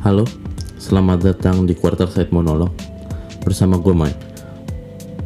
Halo, selamat datang di Quarter Side Monolog bersama gue Mike.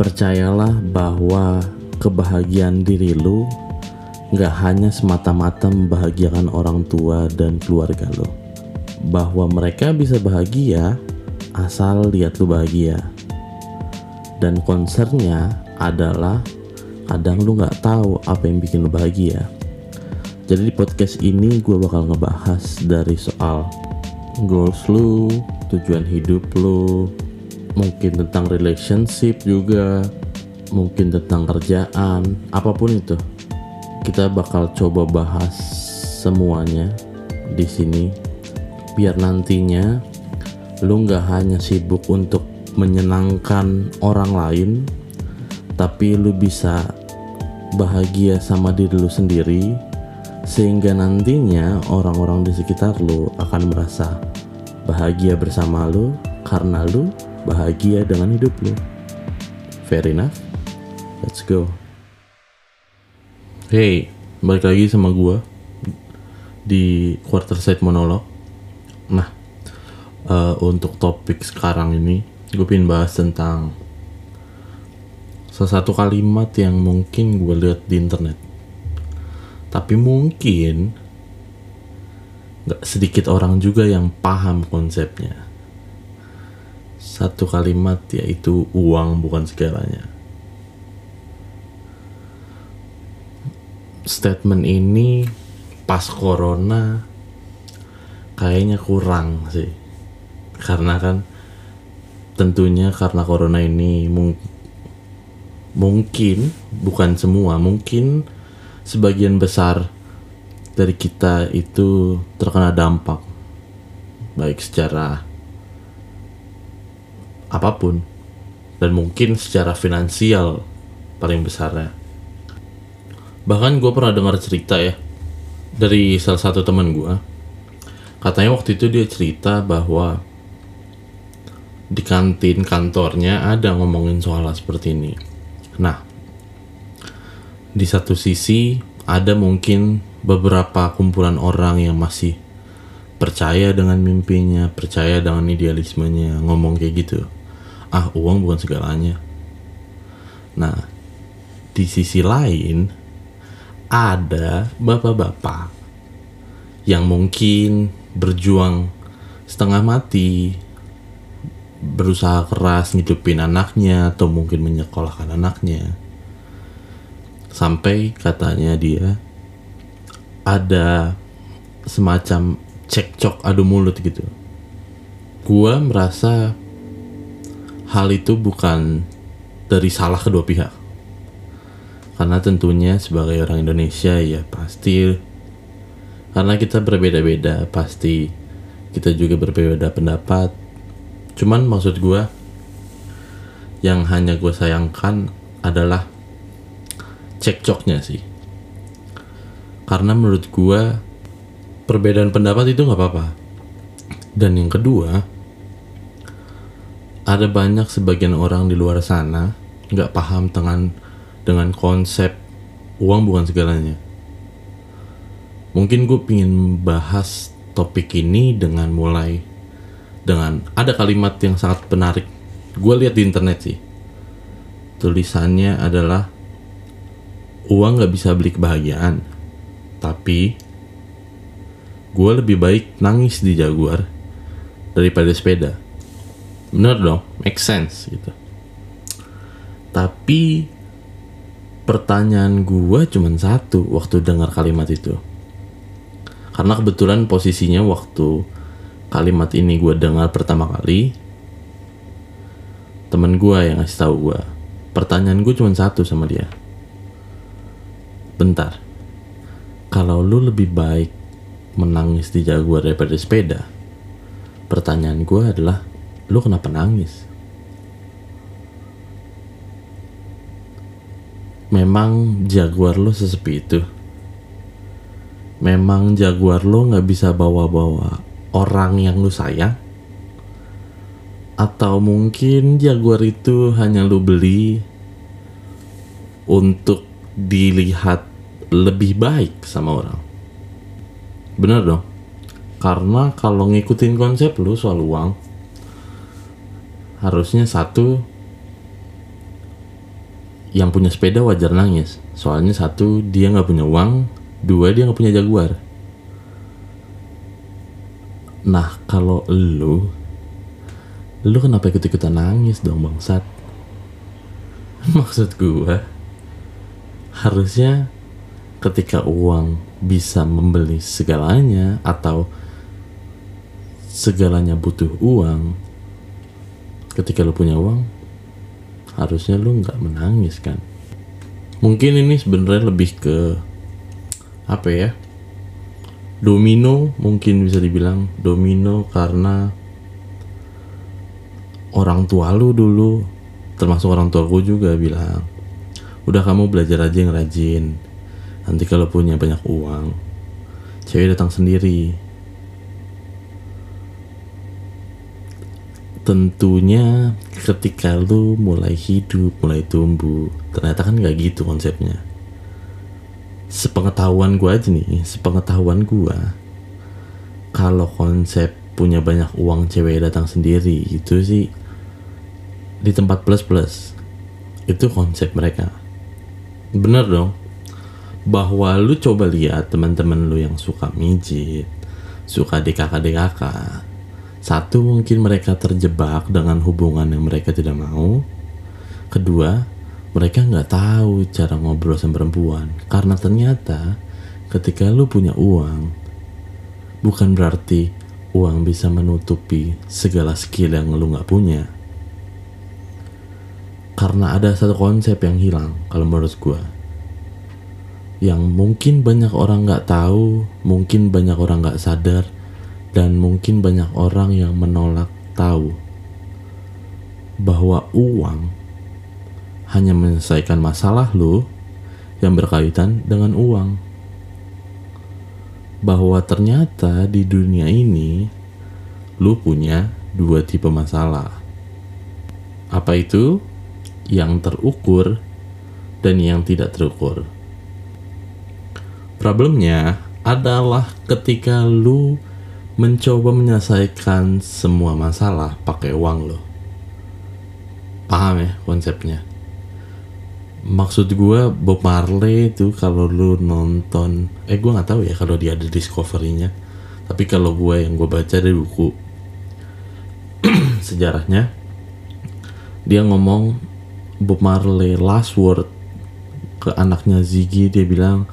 Percayalah bahwa kebahagiaan diri lu nggak hanya semata-mata membahagiakan orang tua dan keluarga lo. Bahwa mereka bisa bahagia asal lihat lu bahagia. Dan concernnya adalah kadang lu nggak tahu apa yang bikin lu bahagia. Jadi di podcast ini gue bakal ngebahas dari soal goals lu, tujuan hidup lu, mungkin tentang relationship juga, mungkin tentang kerjaan, apa pun itu. Kita bakal coba bahas semuanya di sini biar nantinya lu nggak hanya sibuk untuk menyenangkan orang lain, tapi lu bisa bahagia sama diri lu sendiri sehingga nantinya orang-orang di sekitar lu akan merasa bahagia bersama lu karena lu bahagia dengan hidup lu. Fair enough? Let's go. Hey, balik lagi sama gua di quarter side monolog. Nah, uh, untuk topik sekarang ini gue pengen bahas tentang salah satu kalimat yang mungkin gue lihat di internet tapi mungkin nggak sedikit orang juga yang paham konsepnya. Satu kalimat yaitu uang bukan segalanya. Statement ini pas corona kayaknya kurang sih. Karena kan tentunya karena corona ini mung mungkin bukan semua mungkin sebagian besar dari kita itu terkena dampak baik secara apa pun dan mungkin secara finansial paling besarnya. Bahkan gue pernah dengar cerita ya dari salah satu teman gue katanya waktu itu dia cerita bahwa di kantin kantornya ada ngomongin soal seperti ini. Nah di satu sisi ada mungkin beberapa kumpulan orang yang masih percaya dengan mimpinya, percaya dengan idealismenya, ngomong kayak gitu. Ah, uang bukan segalanya. Nah, di sisi lain ada bapak-bapak yang mungkin berjuang setengah mati berusaha keras ngidupin anaknya atau mungkin menyekolahkan anaknya sampai katanya dia ada semacam cekcok adu mulut gitu. Gua merasa hal itu bukan dari salah kedua pihak. Karena tentunya sebagai orang Indonesia ya pasti karena kita berbeda-beda pasti kita juga berbeda pendapat. Cuman maksud gua yang hanya gue sayangkan adalah cekcoknya sih. Karena menurut gua perbedaan pendapat itu nggak apa-apa. Dan yang kedua ada banyak sebagian orang di luar sana nggak paham dengan dengan konsep uang bukan segalanya. Mungkin gue pingin bahas topik ini dengan mulai dengan ada kalimat yang sangat menarik. Gue lihat di internet sih. Tulisannya adalah uang gak bisa beli kebahagiaan. Tapi gue lebih baik nangis di Jaguar daripada sepeda. Bener dong make sense gitu. Tapi pertanyaan gue cuma satu waktu dengar kalimat itu. Karena kebetulan posisinya waktu kalimat ini gue dengar pertama kali temen gue yang ngasih tahu gue pertanyaan gue cuma satu sama dia bentar kalau lu lebih baik menangis di Jaguar daripada sepeda pertanyaan gue adalah lu kenapa nangis? Memang Jaguar lo sesepi itu. Memang Jaguar lo nggak bisa bawa-bawa orang yang lu sayang? Atau mungkin Jaguar itu hanya lu beli untuk dilihat lebih baik sama orang. Bener dong. Karena kalau ngikutin konsep lu soal uang harusnya satu yang punya sepeda wajar nangis. Soalnya satu dia nggak punya uang dua dia nggak punya jaguar. Nah kalau lu lu kenapa ikut ikutan nangis dong bangsat? Maksud gua harusnya ketika uang bisa membeli segalanya atau segalanya butuh uang ketika lu punya uang harusnya lu nggak menangis kan? Mungkin ini sebenarnya lebih ke apa ya domino mungkin bisa dibilang domino karena orang tua lu dulu termasuk orang tua gue juga bilang udah kamu belajar aja yang rajin nanti kalau punya banyak uang cewek datang sendiri tentunya ketika lu mulai hidup, mulai tumbuh, ternyata kan gak gitu konsepnya. Sepengetahuan gua aja nih, sepengetahuan gua, kalau konsep punya banyak uang cewek datang sendiri itu sih di tempat plus plus itu konsep mereka. Bener dong, bahwa lu coba lihat teman-teman lu yang suka mijit, suka DKK-DKK, satu, mungkin mereka terjebak dengan hubungan yang mereka tidak mau. Kedua, mereka nggak tahu cara ngobrol sama perempuan. Karena ternyata ketika lu punya uang, bukan berarti uang bisa menutupi segala skill yang lu nggak punya. Karena ada satu konsep yang hilang kalau menurut gue. Yang mungkin banyak orang nggak tahu, mungkin banyak orang nggak sadar, dan mungkin banyak orang yang menolak tahu bahwa uang hanya menyelesaikan masalah lo yang berkaitan dengan uang. Bahwa ternyata di dunia ini lu punya dua tipe masalah. Apa itu? Yang terukur dan yang tidak terukur. Problemnya adalah ketika lu mencoba menyelesaikan semua masalah pakai uang lo. Paham ya konsepnya? Maksud gue Bob Marley itu kalau lu nonton, eh gue nggak tahu ya kalau dia ada discovery-nya. Tapi kalau gue yang gue baca dari buku sejarahnya, dia ngomong Bob Marley last word ke anaknya Ziggy dia bilang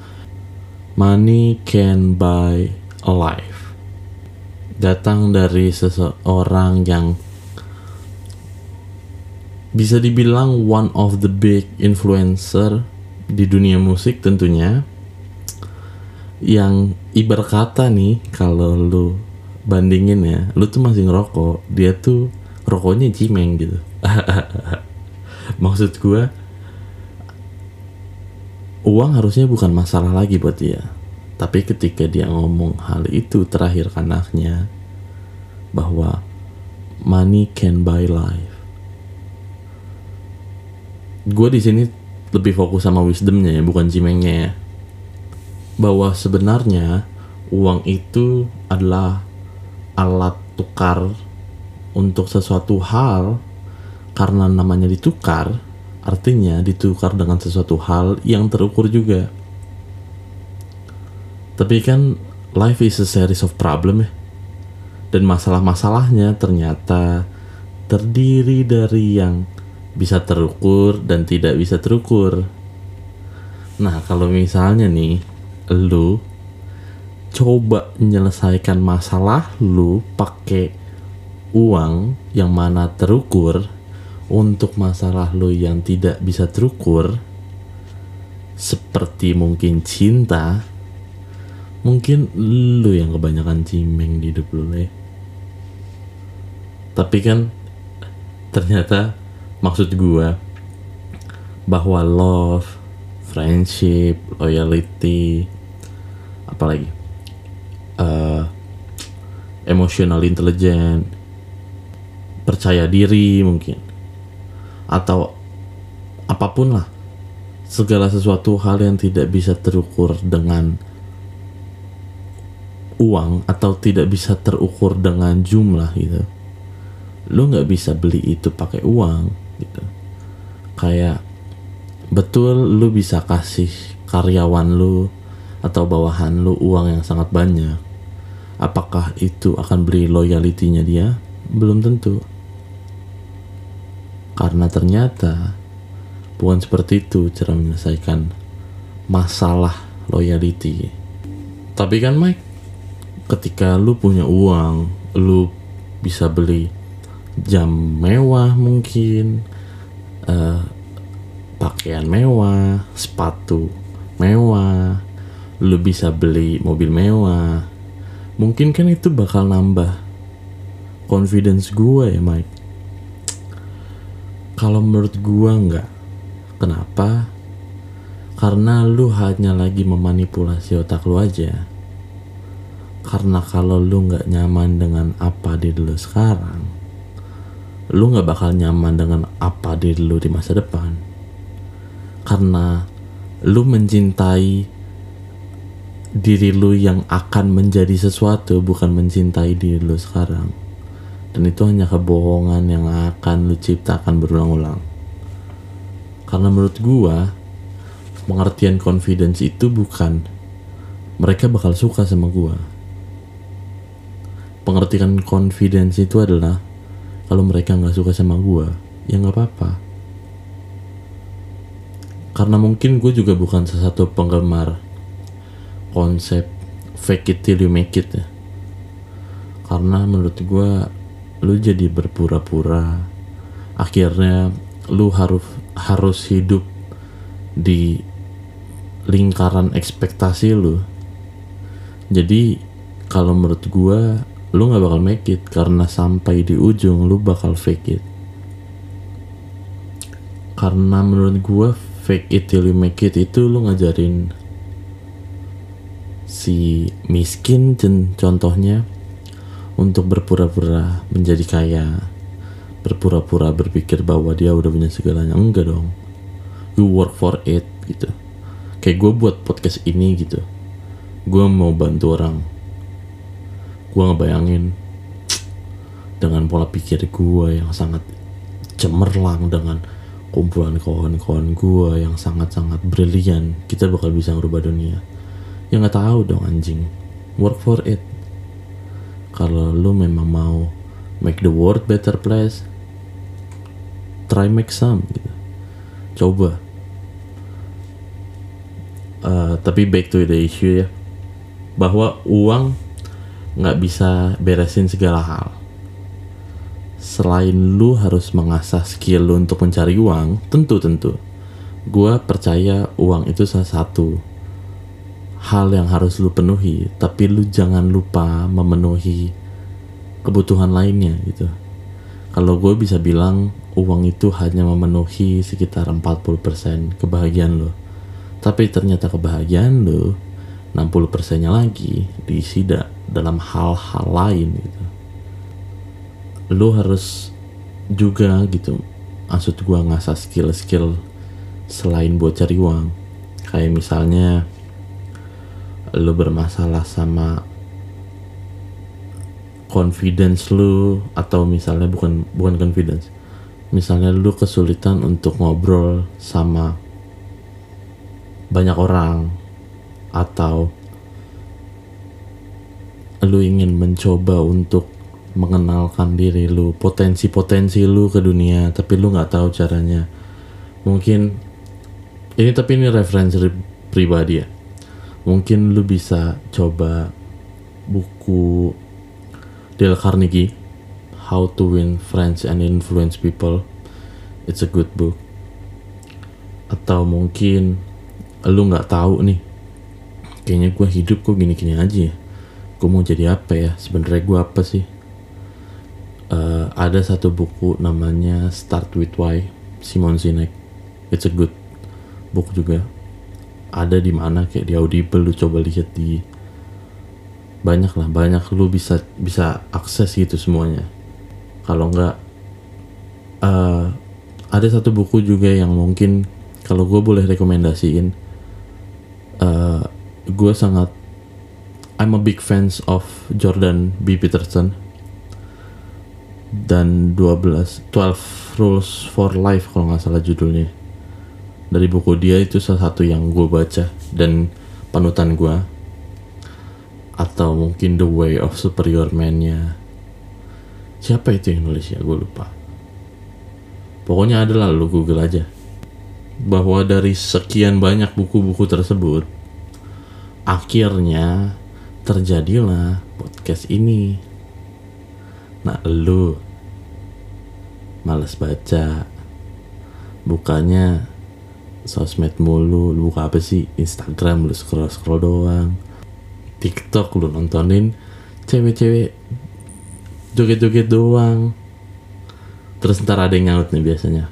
money can buy a life. Datang dari seseorang yang bisa dibilang one of the big influencer di dunia musik tentunya yang ibarat kata nih kalau lu bandingin ya lu tuh masih ngerokok dia tuh rokoknya cimeng gitu. Maksud gue uang harusnya bukan masalah lagi buat dia tapi ketika dia ngomong hal itu terakhir anaknya bahwa money can buy life. Gue di sini lebih fokus sama wisdomnya ya, bukan cimengnya ya. Bahwa sebenarnya uang itu adalah alat tukar untuk sesuatu hal karena namanya ditukar artinya ditukar dengan sesuatu hal yang terukur juga tapi kan life is a series of problem ya. Dan masalah-masalahnya ternyata terdiri dari yang bisa terukur dan tidak bisa terukur. Nah, kalau misalnya nih lu coba menyelesaikan masalah lu pakai uang yang mana terukur untuk masalah lu yang tidak bisa terukur seperti mungkin cinta mungkin lu yang kebanyakan cimeng di hidup lu ya tapi kan ternyata maksud gua bahwa love friendship loyalty apalagi uh, emotional intelligence percaya diri mungkin atau apa pun lah. Segala sesuatu hal yang tidak bisa terukur dengan uang atau tidak bisa terukur dengan jumlah gitu. Lu nggak bisa beli itu pakai uang gitu. Kayak betul lu bisa kasih karyawan lu atau bawahan lu uang yang sangat banyak. Apakah itu akan beri loyalitinya dia? Belum tentu karena ternyata bukan seperti itu cara menyelesaikan masalah loyalty. Tapi kan Mike ketika lu punya uang lu bisa beli jam mewah mungkin uh, pakaian mewah sepatu mewah lu bisa beli mobil mewah. Mungkin kan itu bakal nambah confidence gue ya Mike kalau menurut gue enggak kenapa? Karena lu hanya lagi memanipulasi otak lu aja. Karena kalau lu nggak nyaman dengan apa di lu sekarang lu nggak bakal nyaman dengan apa di lu di masa depan. Karena lu mencintai diri lu yang akan menjadi sesuatu bukan mencintai diri lu sekarang dan itu hanya kebohongan yang akan lu ciptakan berulang-ulang. Karena menurut gua pengertian confidence itu bukan mereka bakal suka sama gue pengertian confidence itu adalah kalau mereka nggak suka sama gue ya nggak apa-apa. Karena mungkin gue juga bukan salah satu penggemar konsep fake it till you make it ya. Karena menurut gue lu jadi berpura-pura. Akhirnya lu harus harus hidup di lingkaran ekspektasi lu. Jadi kalau menurut gua lu nggak bakal make it. Karena sampai di ujung lu bakal fake it. Karena menurut gua fake it till you make it itu lu ngajarin si miskin contohnya untuk berpura-pura menjadi kaya berpura-pura berpikir bahwa dia udah punya segalanya. Enggak dong. You work for it gitu. Kayak gue buat podcast ini gitu. Gue mau bantu orang. Gue ngebayangin dengan pola pikir gue yang sangat cemerlang dengan kumpulan kawan-kawan gue yang sangat-sangat brilian kita bakal bisa ngerubah dunia. Ya nggak tahu dong anjing. Work for it kalau lu memang mau make the world better place try make some gitu. Coba. Uh, tapi back to the issue ya. Bahwa uang nggak bisa beresin segala hal. Selain lu harus mengasah skill lu untuk mencari uang tentu tentu. Gue percaya uang itu salah satu hal yang harus lu penuhi tapi lu jangan lupa memenuhi kebutuhan lainnya gitu. Kalau gue bisa bilang uang itu hanya memenuhi sekitar 40% kebahagiaan lo tapi ternyata kebahagiaan lo 60 persennya lagi diisi dalam hal-hal lain gitu. Lo harus juga gitu maksud gua ngasah skill-skill selain buat cari uang. Kayak misalnya lo bermasalah sama confidence lu atau misalnya bukan bukan confidence. Misalnya lu kesulitan untuk ngobrol sama banyak orang atau lu ingin mencoba untuk mengenalkan diri lu potensi-potensi lu ke dunia tapi lu nggak tahu caranya. Mungkin ini tapi ini referensi pribadi ya mungkin lu bisa coba buku Dale Carnegie How to Win Friends and Influence People. It's a good book. Atau mungkin lu nggak tahu nih kayaknya gue hidup kok gini-gini aja ya. Gue mau jadi apa ya? Sebenarnya gue apa sih? Uh, ada satu buku namanya Start with Why Simon Sinek. It's a good book juga ada di mana kayak di Audible lu coba lihat di banyak lah banyak lu bisa bisa akses gitu semuanya. Kalau enggak uh, ada satu buku juga yang mungkin kalau gue boleh rekomendasiin uh, gue sangat I'm a big fans of Jordan B. Peterson dan 12 12 Rules for Life kalau nggak salah judulnya dari buku dia itu salah satu yang gue baca dan panutan gue atau mungkin The Way of Superior Man-nya. Siapa itu yang nulis ya? Gue lupa. Pokoknya adalah lu google aja. Bahwa dari sekian banyak buku-buku tersebut akhirnya terjadilah podcast ini. Nah lu Males baca. Bukanya Sosmed mulu Lu buka apa sih? Instagram lu scroll-scroll doang. TikTok lu nontonin Cewek-cewek Joget-joget doang. Terus ntar ada yang nyaut nih biasanya.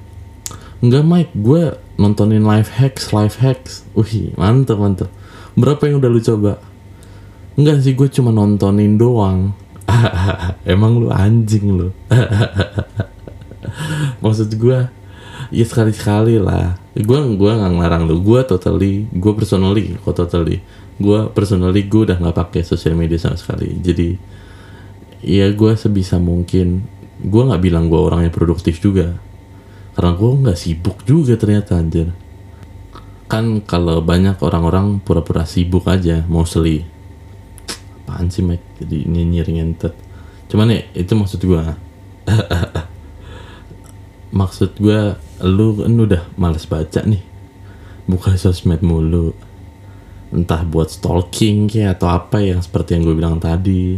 Enggak Mike Gue nontonin live hacks Live hacks. Wih mantep mantep. Berapa yang udah lu coba? Enggak sih gue cuma nontonin doang. Emang lu anjing lu. Maksud gue ya sekali sekali lah. Gue gue nggak ngelarang lu. Gue totally gue personally kok totally gue personally gue udah nggak pakai sosial media sama sekali. Jadi ya gue sebisa mungkin gue nggak bilang gue orangnya produktif juga. Karena gue nggak sibuk juga ternyata anjir. Kan kalau banyak orang-orang pura-pura sibuk aja mostly. Apaan sih Mike jadi nyinyir ngentet cuman ya itu maksud gue maksud gue lu kan udah males baca nih. Buka sosmed mulu. Entah buat stalking kayak atau apa yang seperti yang gue bilang tadi.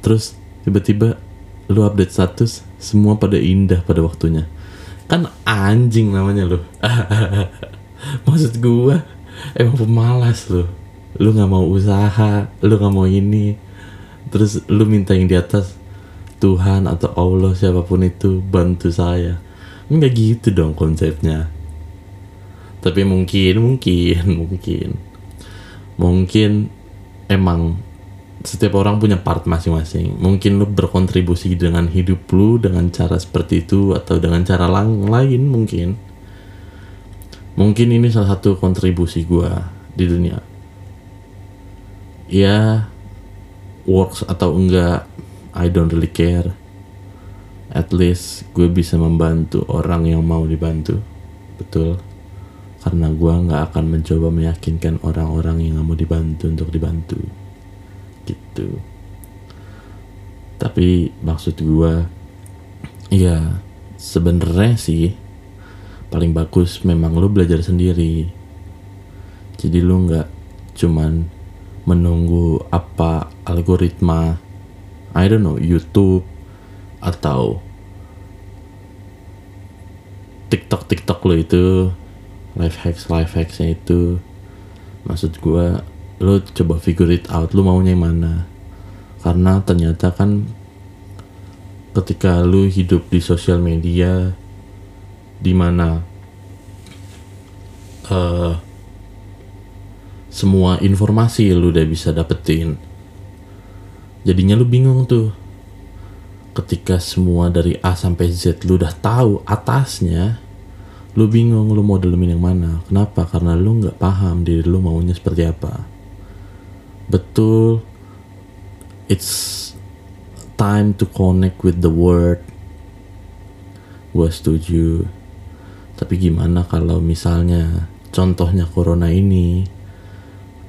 Terus tiba-tiba lu update status semua pada indah pada waktunya. Kan anjing namanya lu. Maksud gue emang pemalas lu. Lu nggak mau usaha lu nggak mau ini. Terus lu minta yang di atas Tuhan atau Allah siapa pun itu bantu saya nggak gitu dong konsepnya. Tapi mungkin mungkin mungkin. Mungkin emang setiap orang punya part masing-masing. Mungkin lu berkontribusi dengan hidup lu dengan cara seperti itu atau dengan cara lain mungkin. Mungkin ini salah satu kontribusi gua di dunia. Ya works atau enggak I don't really care at least gue bisa membantu orang yang mau dibantu. Betul. Karena gue nggak akan mencoba meyakinkan orang-orang yang nggak mau dibantu untuk dibantu. Gitu. Tapi maksud gue ya sebenarnya sih paling bagus memang lo belajar sendiri. Jadi lo nggak cuman menunggu apa algoritma I don't know YouTube atau TikTok TikTok lo itu life hacks life hacksnya itu maksud gue lo coba figure it out lo maunya yang mana? Karena ternyata kan ketika lo hidup di sosial media di mana uh, semua informasi lu udah bisa dapetin jadinya lu bingung tuh ketika semua dari A sampai Z lu udah tahu atasnya lu bingung lu mau dalemin yang mana. Kenapa? Karena lu nggak paham diri lu maunya seperti apa. Betul it's time to connect with the word. Gue setuju. Tapi gimana kalau misalnya contohnya corona ini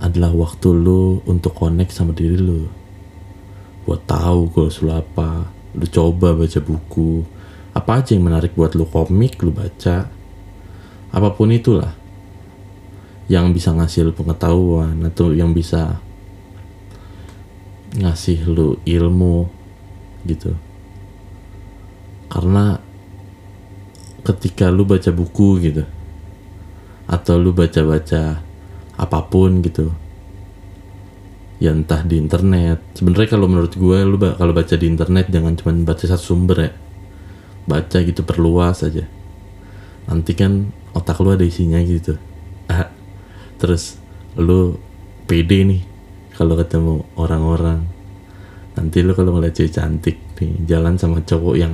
adalah waktu lu untuk connect sama diri lu? Buat tahu goals lu apa lu coba baca buku. Apa aja yang menarik buat lu? Komik lu baca. Apa pun itulah yang bisa ngasih lu pengetahuan atau yang bisa ngasih lu ilmu gitu. Karena ketika lu baca buku gitu atau lu baca-baca apa pun gitu ya entah di internet. Sebenarnya kalau menurut gue lu kalau baca di internet jangan cuma baca satu sumber ya. Baca gitu perluas aja. Nanti kan otak lu ada isinya gitu. Ah, terus lu pede nih kalau ketemu orang-orang. Nanti lu kalau ngeliat cewek cantik nih jalan sama cowok yang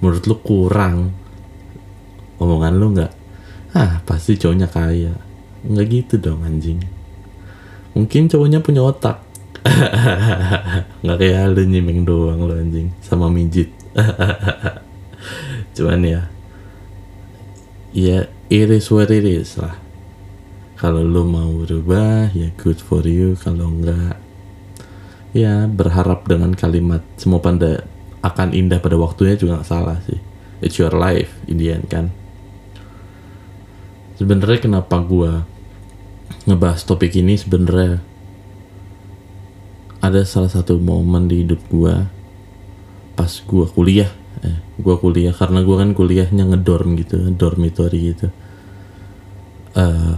menurut lu kurang omongan lu nggak ah pasti cowoknya kaya. Nggak gitu dong anjing mungkin cowoknya punya otak. Nggak kayak lu nyimeng doang lo anjing. Sama mijit. Cuman ya. Ya it is what it is lah. Kalau lu mau berubah ya good for you. Kalau enggak ya berharap dengan kalimat semua pada akan indah pada waktunya juga gak salah sih. It's your life in the end kan? Sebenarnya kenapa gua ngebahas topik ini sebenarnya ada salah satu momen di hidup gua pas gua kuliah. Eh, gua kuliah karena gua kan kuliahnya ngedorm gitu dormitory gitu. Eh,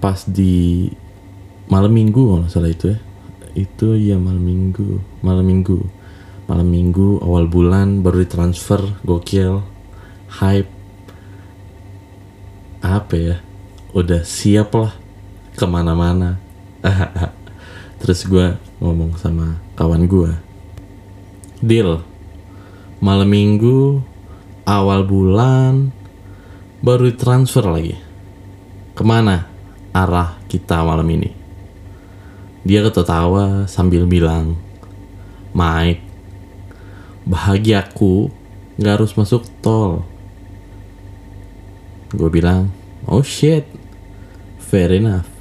pas di malam minggu kalau salah itu ya. Itu ya malam minggu malam minggu. Malam minggu awal bulan baru ditransfer gokil hype. Apa ya udah siap lah ke mana-mana. Terus gue ngomong sama kawan gue deal malam minggu awal bulan baru transfer lagi. Ke mana arah kita malam ini? Dia ketawa sambil bilang Mike bahagiaku nggak harus masuk tol. Gue bilang oh shit fair enough